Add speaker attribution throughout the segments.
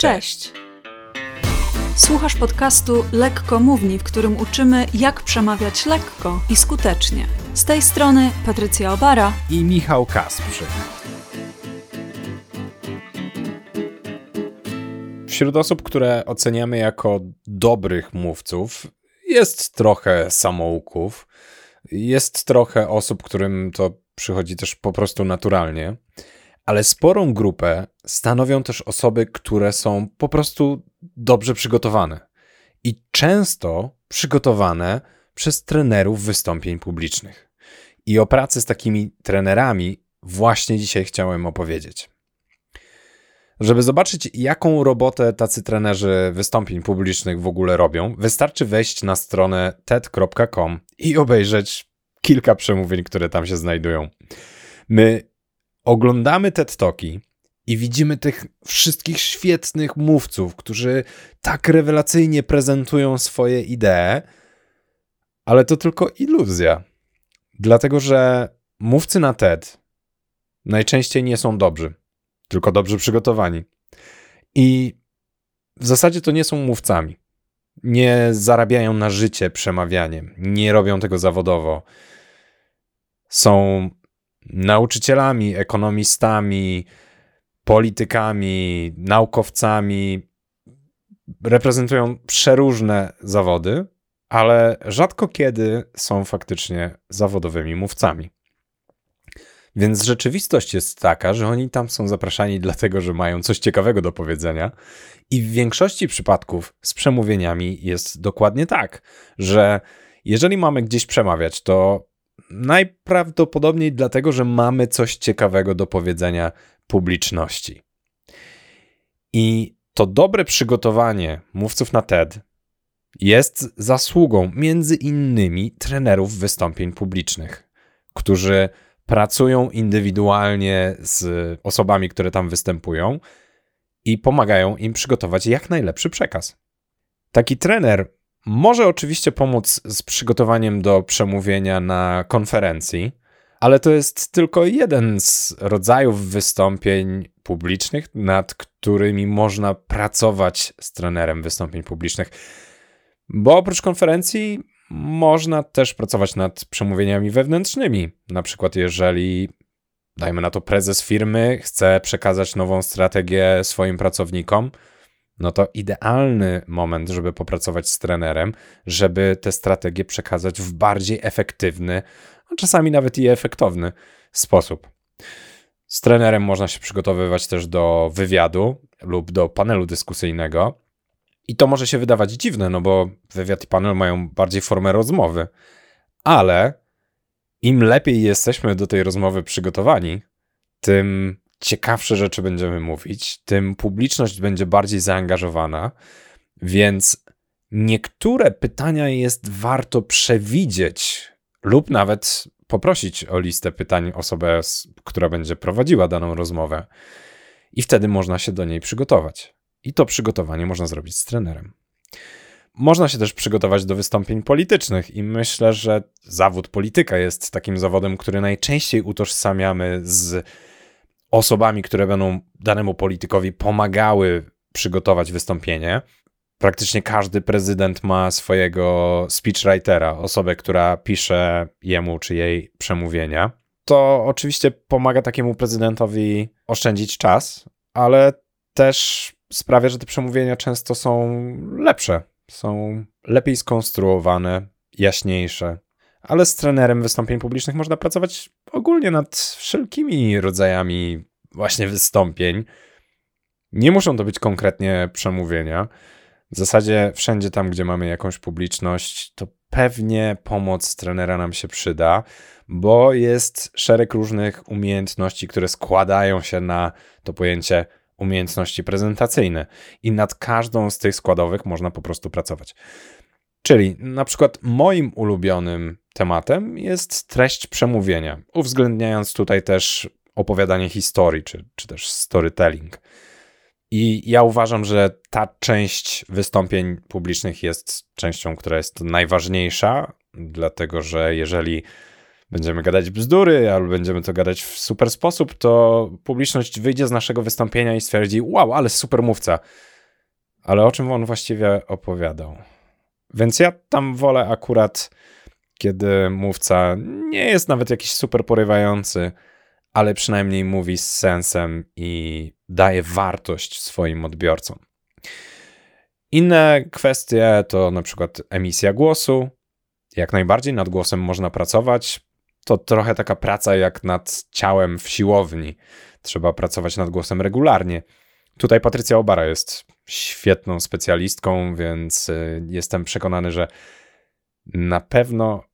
Speaker 1: Cześć! Słuchasz podcastu Lekko Mówni, w którym uczymy, jak przemawiać lekko i skutecznie. Z tej strony Patrycja Obara
Speaker 2: i Michał Kasprzyk. Wśród osób, które oceniamy jako dobrych mówców, jest trochę samouków, jest trochę osób, którym to przychodzi też po prostu naturalnie ale sporą grupę stanowią też osoby, które są po prostu dobrze przygotowane i często przygotowane przez trenerów wystąpień publicznych. I o pracy z takimi trenerami właśnie dzisiaj chciałem opowiedzieć. Żeby zobaczyć, jaką robotę tacy trenerzy wystąpień publicznych w ogóle robią, wystarczy wejść na stronę ted.com i obejrzeć kilka przemówień, które tam się znajdują. My oglądamy TED Talki i widzimy tych wszystkich świetnych mówców, którzy tak rewelacyjnie prezentują swoje idee, ale to tylko iluzja. Dlatego, że mówcy na TED najczęściej nie są dobrzy, tylko dobrze przygotowani. I w zasadzie to nie są mówcami. Nie zarabiają na życie przemawianiem, nie robią tego zawodowo. Są nauczycielami, ekonomistami, politykami, naukowcami. Reprezentują przeróżne zawody, ale rzadko kiedy są faktycznie zawodowymi mówcami. Więc rzeczywistość jest taka, że oni tam są zapraszani dlatego, że mają coś ciekawego do powiedzenia, i w większości przypadków z przemówieniami jest dokładnie tak, że jeżeli mamy gdzieś przemawiać, to Najprawdopodobniej dlatego, że mamy coś ciekawego do powiedzenia publiczności. I to dobre przygotowanie mówców na TED jest zasługą między innymi trenerów wystąpień publicznych, którzy pracują indywidualnie z osobami, które tam występują i pomagają im przygotować jak najlepszy przekaz. Taki trener może oczywiście pomóc z przygotowaniem do przemówienia na konferencji, ale to jest tylko jeden z rodzajów wystąpień publicznych, nad którymi można pracować z trenerem wystąpień publicznych. Bo oprócz konferencji można też pracować nad przemówieniami wewnętrznymi. Na przykład, jeżeli, dajmy na to, prezes firmy chce przekazać nową strategię swoim pracownikom, no to idealny moment, żeby popracować z trenerem, żeby tę strategię przekazać w bardziej efektywny, a czasami nawet i efektowny sposób. Z trenerem można się przygotowywać też do wywiadu lub do panelu dyskusyjnego. I to może się wydawać dziwne, no bo wywiad i panel mają bardziej formę rozmowy, ale im lepiej jesteśmy do tej rozmowy przygotowani, tym ciekawsze rzeczy będziemy mówić, tym publiczność będzie bardziej zaangażowana, więc niektóre pytania jest warto przewidzieć lub nawet poprosić o listę pytań osobę, która będzie prowadziła daną rozmowę, i wtedy można się do niej przygotować. I to przygotowanie można zrobić z trenerem. Można się też przygotować do wystąpień politycznych, i myślę, że zawód polityka jest takim zawodem, który najczęściej utożsamiamy z osobami, które będą danemu politykowi pomagały przygotować wystąpienie. Praktycznie każdy prezydent ma swojego speechwritera, osobę, która pisze jemu czy jej przemówienia. To oczywiście pomaga takiemu prezydentowi oszczędzić czas, ale też sprawia, że te przemówienia często są lepsze, są lepiej skonstruowane, jaśniejsze ale z trenerem wystąpień publicznych można pracować ogólnie nad wszelkimi rodzajami właśnie wystąpień. Nie muszą to być konkretnie przemówienia. W zasadzie wszędzie tam, gdzie mamy jakąś publiczność, to pewnie pomoc trenera nam się przyda, bo jest szereg różnych umiejętności, które składają się na to pojęcie umiejętności prezentacyjne i nad każdą z tych składowych można po prostu pracować. Czyli na przykład moim ulubionym tematem jest treść przemówienia, uwzględniając tutaj też opowiadanie historii, czy, czy też storytelling. I ja uważam, że ta część wystąpień publicznych jest częścią, która jest najważniejsza, dlatego że jeżeli będziemy gadać bzdury, albo będziemy to gadać w super sposób, to publiczność wyjdzie z naszego wystąpienia i stwierdzi: Wow, ale super mówca. Ale o czym on właściwie opowiadał? Więc ja tam wolę akurat, kiedy mówca nie jest nawet jakiś super porywający, ale przynajmniej mówi z sensem i daje wartość swoim odbiorcom. Inne kwestie to na przykład emisja głosu. Jak najbardziej nad głosem można pracować. To trochę taka praca jak nad ciałem w siłowni. Trzeba pracować nad głosem regularnie. Tutaj Patrycja Obara jest świetną specjalistką, więc y, jestem przekonany, że na pewno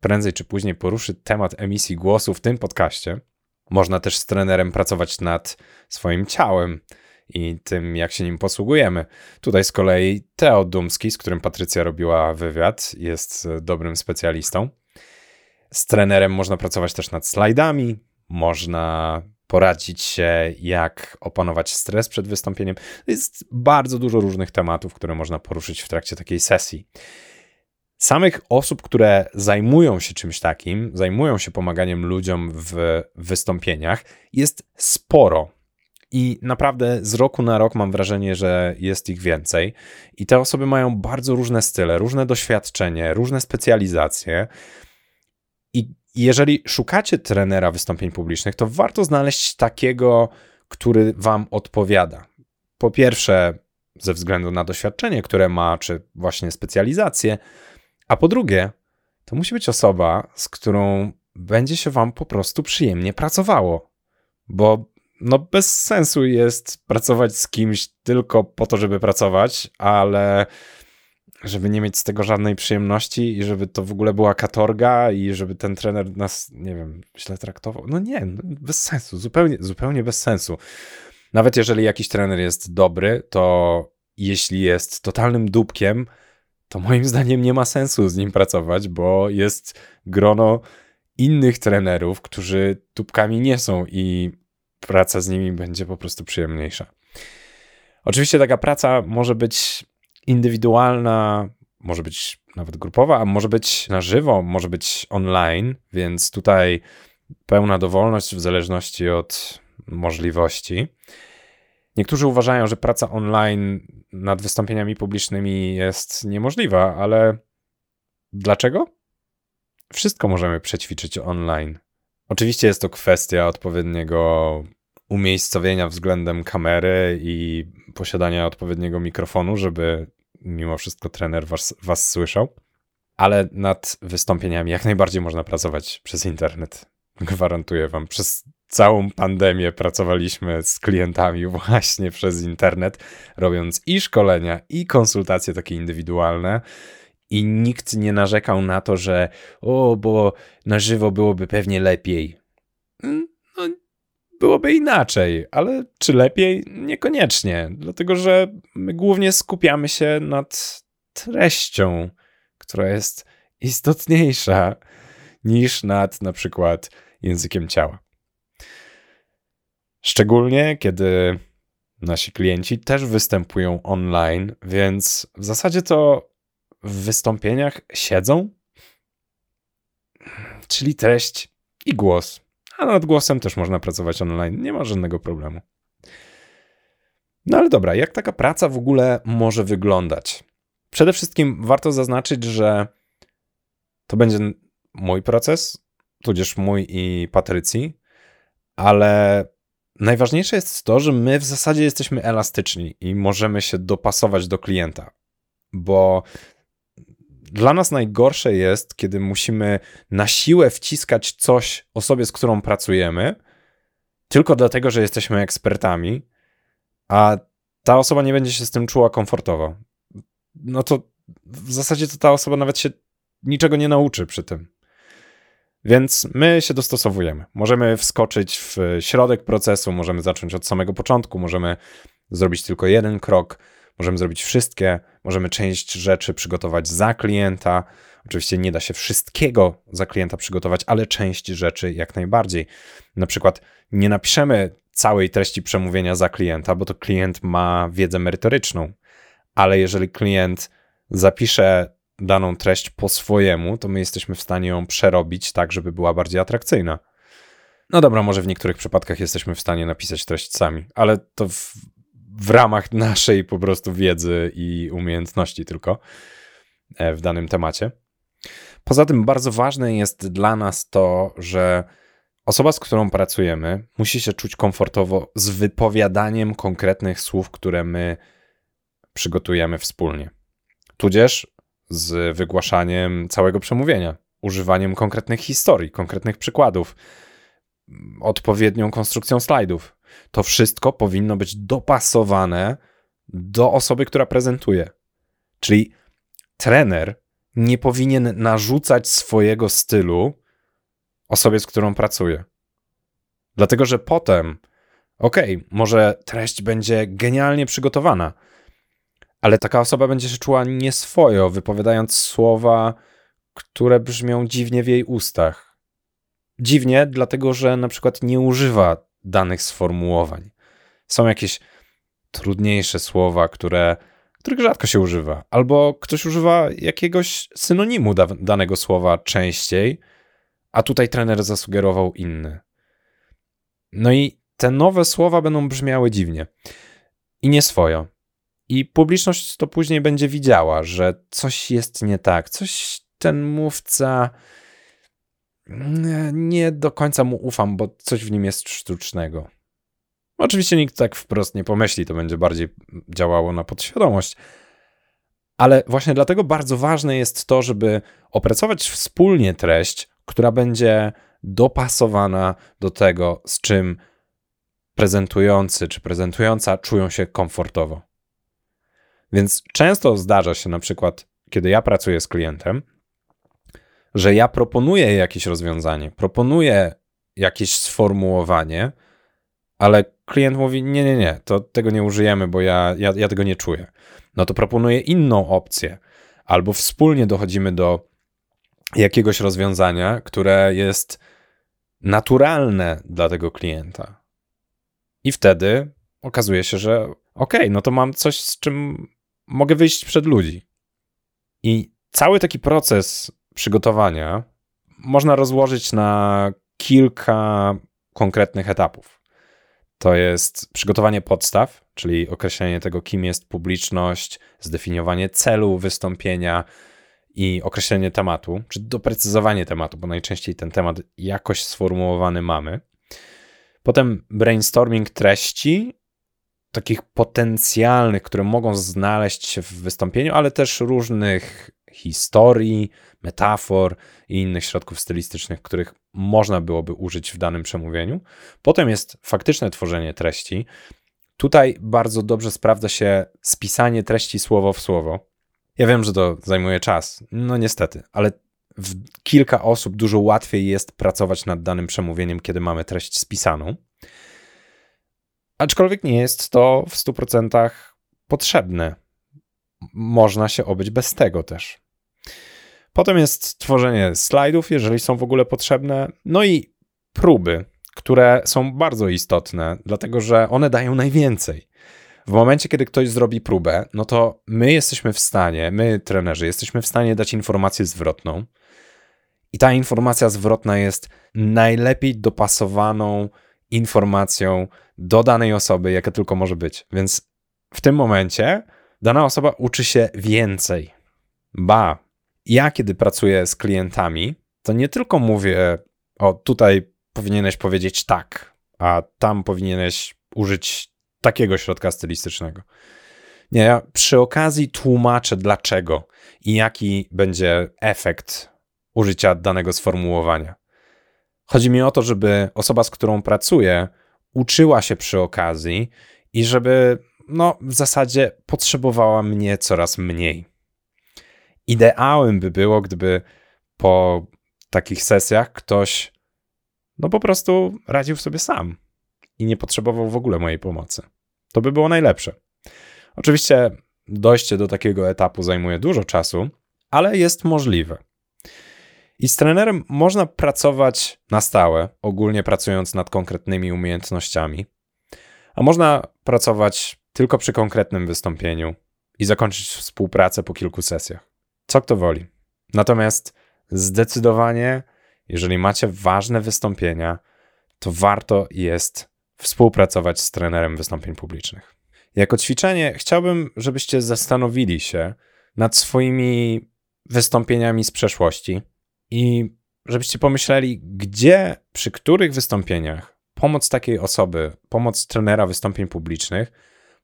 Speaker 2: prędzej czy później poruszy temat emisji głosu w tym podcaście. Można też z trenerem pracować nad swoim ciałem i tym, jak się nim posługujemy. Tutaj z kolei Teo Dumski, z którym Patrycja robiła wywiad, jest dobrym specjalistą. Z trenerem można pracować też nad slajdami, można poradzić się, jak opanować stres przed wystąpieniem. Jest bardzo dużo różnych tematów, które można poruszyć w trakcie takiej sesji. Samych osób, które zajmują się czymś takim, zajmują się pomaganiem ludziom w wystąpieniach, jest sporo. I naprawdę z roku na rok mam wrażenie, że jest ich więcej. I te osoby mają bardzo różne style, różne doświadczenie, różne specjalizacje. Jeżeli szukacie trenera wystąpień publicznych, to warto znaleźć takiego, który wam odpowiada. Po pierwsze, ze względu na doświadczenie, które ma, czy właśnie specjalizację, a po drugie, to musi być osoba, z którą będzie się wam po prostu przyjemnie pracowało. Bo no bez sensu jest pracować z kimś tylko po to, żeby pracować, ale żeby nie mieć z tego żadnej przyjemności i żeby to w ogóle była katorga i żeby ten trener nas, nie wiem, źle traktował. No nie, no bez sensu, zupełnie, zupełnie bez sensu. Nawet jeżeli jakiś trener jest dobry, to jeśli jest totalnym dupkiem, to moim zdaniem nie ma sensu z nim pracować, bo jest grono innych trenerów, którzy tubkami nie są i praca z nimi będzie po prostu przyjemniejsza. Oczywiście taka praca może być indywidualna, może być nawet grupowa, a może być na żywo, może być online, więc tutaj pełna dowolność w zależności od możliwości. Niektórzy uważają, że praca online nad wystąpieniami publicznymi jest niemożliwa, ale dlaczego? Wszystko możemy przećwiczyć online. Oczywiście jest to kwestia odpowiedniego umiejscowienia względem kamery i posiadania odpowiedniego mikrofonu, żeby mimo wszystko trener was, was słyszał. Ale nad wystąpieniami jak najbardziej można pracować przez internet. Gwarantuję wam. Przez całą pandemię pracowaliśmy z klientami właśnie przez internet, robiąc i szkolenia, i konsultacje takie indywidualne. I nikt nie narzekał na to, że o, bo na żywo byłoby pewnie lepiej. Byłoby inaczej, ale czy lepiej? Niekoniecznie, dlatego że my głównie skupiamy się nad treścią, która jest istotniejsza niż nad na przykład językiem ciała. Szczególnie kiedy nasi klienci też występują online, więc w zasadzie to w wystąpieniach siedzą, czyli treść i głos. A nad głosem też można pracować online, nie ma żadnego problemu. No ale dobra, jak taka praca w ogóle może wyglądać? Przede wszystkim warto zaznaczyć, że to będzie mój proces, tudzież mój i Patrycji, ale najważniejsze jest to, że my w zasadzie jesteśmy elastyczni i możemy się dopasować do klienta, bo dla nas najgorsze jest, kiedy musimy na siłę wciskać coś osobie, z którą pracujemy, tylko dlatego, że jesteśmy ekspertami, a ta osoba nie będzie się z tym czuła komfortowo. No to w zasadzie to ta osoba nawet się niczego nie nauczy przy tym. Więc my się dostosowujemy. Możemy wskoczyć w środek procesu, możemy zacząć od samego początku, możemy zrobić tylko jeden krok, możemy zrobić wszystkie, możemy część rzeczy przygotować za klienta. Oczywiście nie da się wszystkiego za klienta przygotować, ale część rzeczy jak najbardziej. Na przykład nie napiszemy całej treści przemówienia za klienta, bo to klient ma wiedzę merytoryczną, ale jeżeli klient zapisze daną treść po swojemu, to my jesteśmy w stanie ją przerobić tak, żeby była bardziej atrakcyjna. No dobra, może w niektórych przypadkach jesteśmy w stanie napisać treść sami, ale to w w ramach naszej po prostu wiedzy i umiejętności tylko e, w danym temacie. Poza tym bardzo ważne jest dla nas to, że osoba, z którą pracujemy, musi się czuć komfortowo z wypowiadaniem konkretnych słów, które my przygotujemy wspólnie. Tudzież z wygłaszaniem całego przemówienia, używaniem konkretnych historii, konkretnych przykładów, odpowiednią konstrukcją slajdów. To wszystko powinno być dopasowane do osoby, która prezentuje. Czyli trener nie powinien narzucać swojego stylu osobie, z którą pracuje. Dlatego, że potem, okej, okay, może treść będzie genialnie przygotowana, ale taka osoba będzie się czuła nieswojo, wypowiadając słowa, które brzmią dziwnie w jej ustach. Dziwnie, dlatego że na przykład nie używa danych sformułowań. Są jakieś trudniejsze słowa, które, których rzadko się używa, albo ktoś używa jakiegoś synonimu da danego słowa częściej, a tutaj trener zasugerował inny. No i te nowe słowa będą brzmiały dziwnie i nieswojo. I publiczność to później będzie widziała, że coś jest nie tak, coś ten mówca nie do końca mu ufam, bo coś w nim jest sztucznego. Oczywiście nikt tak wprost nie pomyśli, to będzie bardziej działało na podświadomość. Ale właśnie dlatego bardzo ważne jest to, żeby opracować wspólnie treść, która będzie dopasowana do tego, z czym prezentujący czy prezentująca czują się komfortowo. Więc często zdarza się na przykład, kiedy ja pracuję z klientem, że ja proponuję jakieś rozwiązanie, proponuję jakieś sformułowanie, ale klient mówi: Nie, nie, nie, to tego nie użyjemy, bo ja, ja, ja tego nie czuję. No to proponuję inną opcję, albo wspólnie dochodzimy do jakiegoś rozwiązania, które jest naturalne dla tego klienta. I wtedy okazuje się, że okej, okay, no to mam coś, z czym mogę wyjść przed ludzi. I cały taki proces przygotowania można rozłożyć na kilka konkretnych etapów. To jest przygotowanie podstaw, czyli określenie tego, kim jest publiczność, zdefiniowanie celu wystąpienia i określenie tematu, czy doprecyzowanie tematu, bo najczęściej ten temat jakoś sformułowany mamy. Potem brainstorming treści takich potencjalnych, które mogą znaleźć się w wystąpieniu, ale też różnych historii, metafor i innych środków stylistycznych, których można byłoby użyć w danym przemówieniu. Potem jest faktyczne tworzenie treści. Tutaj bardzo dobrze sprawdza się spisanie treści słowo w słowo. Ja wiem, że to zajmuje czas, no niestety, ale kilka osób dużo łatwiej jest pracować nad danym przemówieniem, kiedy mamy treść spisaną. Aczkolwiek nie jest to w 100% potrzebne. Można się obyć bez tego też. Potem jest tworzenie slajdów, jeżeli są w ogóle potrzebne, no i próby, które są bardzo istotne, dlatego że one dają najwięcej. W momencie, kiedy ktoś zrobi próbę, no to my jesteśmy w stanie, my trenerzy, jesteśmy w stanie dać informację zwrotną. I ta informacja zwrotna jest najlepiej dopasowaną informacją do danej osoby, jaka tylko może być. Więc w tym momencie dana osoba uczy się więcej. Ba, ja kiedy pracuję z klientami, to nie tylko mówię, o tutaj powinieneś powiedzieć tak, a tam powinieneś użyć takiego środka stylistycznego. Nie, ja przy okazji tłumaczę dlaczego i jaki będzie efekt użycia danego sformułowania. Chodzi mi o to, żeby osoba, z którą pracuję, uczyła się przy okazji i żeby, no, w zasadzie potrzebowała mnie coraz mniej. Ideałem by było, gdyby po takich sesjach ktoś, no, po prostu radził sobie sam i nie potrzebował w ogóle mojej pomocy. To by było najlepsze. Oczywiście dojście do takiego etapu zajmuje dużo czasu, ale jest możliwe. I z trenerem można pracować na stałe, ogólnie pracując nad konkretnymi umiejętnościami, a można pracować tylko przy konkretnym wystąpieniu i zakończyć współpracę po kilku sesjach. Co kto woli. Natomiast zdecydowanie, jeżeli macie ważne wystąpienia, to warto jest współpracować z trenerem wystąpień publicznych. Jako ćwiczenie chciałbym, żebyście zastanowili się nad swoimi wystąpieniami z przeszłości i żebyście pomyśleli, gdzie, przy których wystąpieniach pomoc takiej osoby, pomoc trenera wystąpień publicznych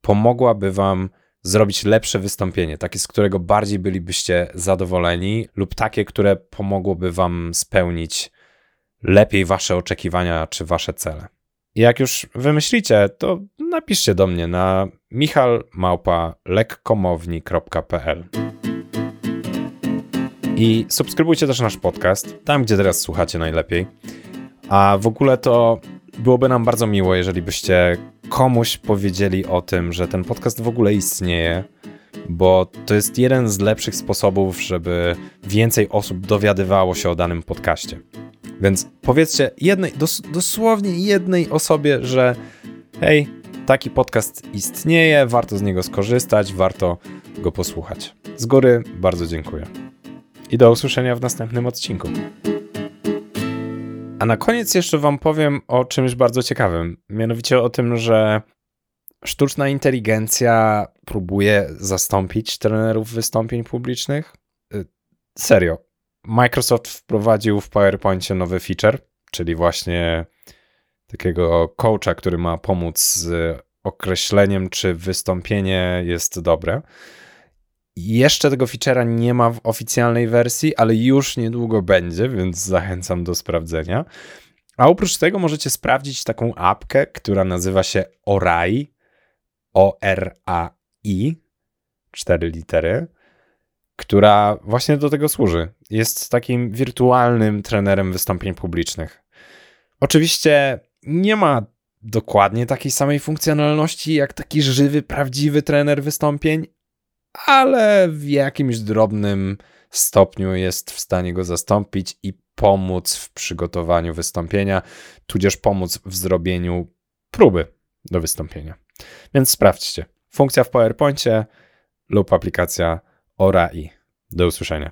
Speaker 2: pomogłaby wam zrobić lepsze wystąpienie, takie, z którego bardziej bylibyście zadowoleni, lub takie, które pomogłoby wam spełnić lepiej wasze oczekiwania czy wasze cele. Jak już wymyślicie, to napiszcie do mnie na michalmałpa.lekkomowni.pl I subskrybujcie też nasz podcast, tam gdzie teraz słuchacie najlepiej. A w ogóle to byłoby nam bardzo miło, jeżeli byście komuś powiedzieli o tym, że ten podcast w ogóle istnieje, bo to jest jeden z lepszych sposobów, żeby więcej osób dowiadywało się o danym podcaście. Więc powiedzcie jednej, dos dosłownie jednej osobie, że hej, taki podcast istnieje, warto z niego skorzystać, warto go posłuchać. Z góry bardzo dziękuję. I do usłyszenia w następnym odcinku. A na koniec jeszcze Wam powiem o czymś bardzo ciekawym. Mianowicie o tym, że sztuczna inteligencja próbuje zastąpić trenerów wystąpień publicznych. Y, serio. Microsoft wprowadził w PowerPoincie nowy feature, czyli właśnie takiego coacha, który ma pomóc z określeniem, czy wystąpienie jest dobre. Jeszcze tego feature'a nie ma w oficjalnej wersji, ale już niedługo będzie, więc zachęcam do sprawdzenia. A oprócz tego możecie sprawdzić taką apkę, która nazywa się Orai, O-R-A-I, cztery litery, która właśnie do tego służy. Jest takim wirtualnym trenerem wystąpień publicznych. Oczywiście nie ma dokładnie takiej samej funkcjonalności jak taki żywy, prawdziwy trener wystąpień, ale w jakimś drobnym stopniu jest w stanie go zastąpić i pomóc w przygotowaniu wystąpienia, tudzież pomóc w zrobieniu próby do wystąpienia. Więc sprawdźcie. Funkcja w PowerPoincie lub aplikacja ORAI. Do usłyszenia.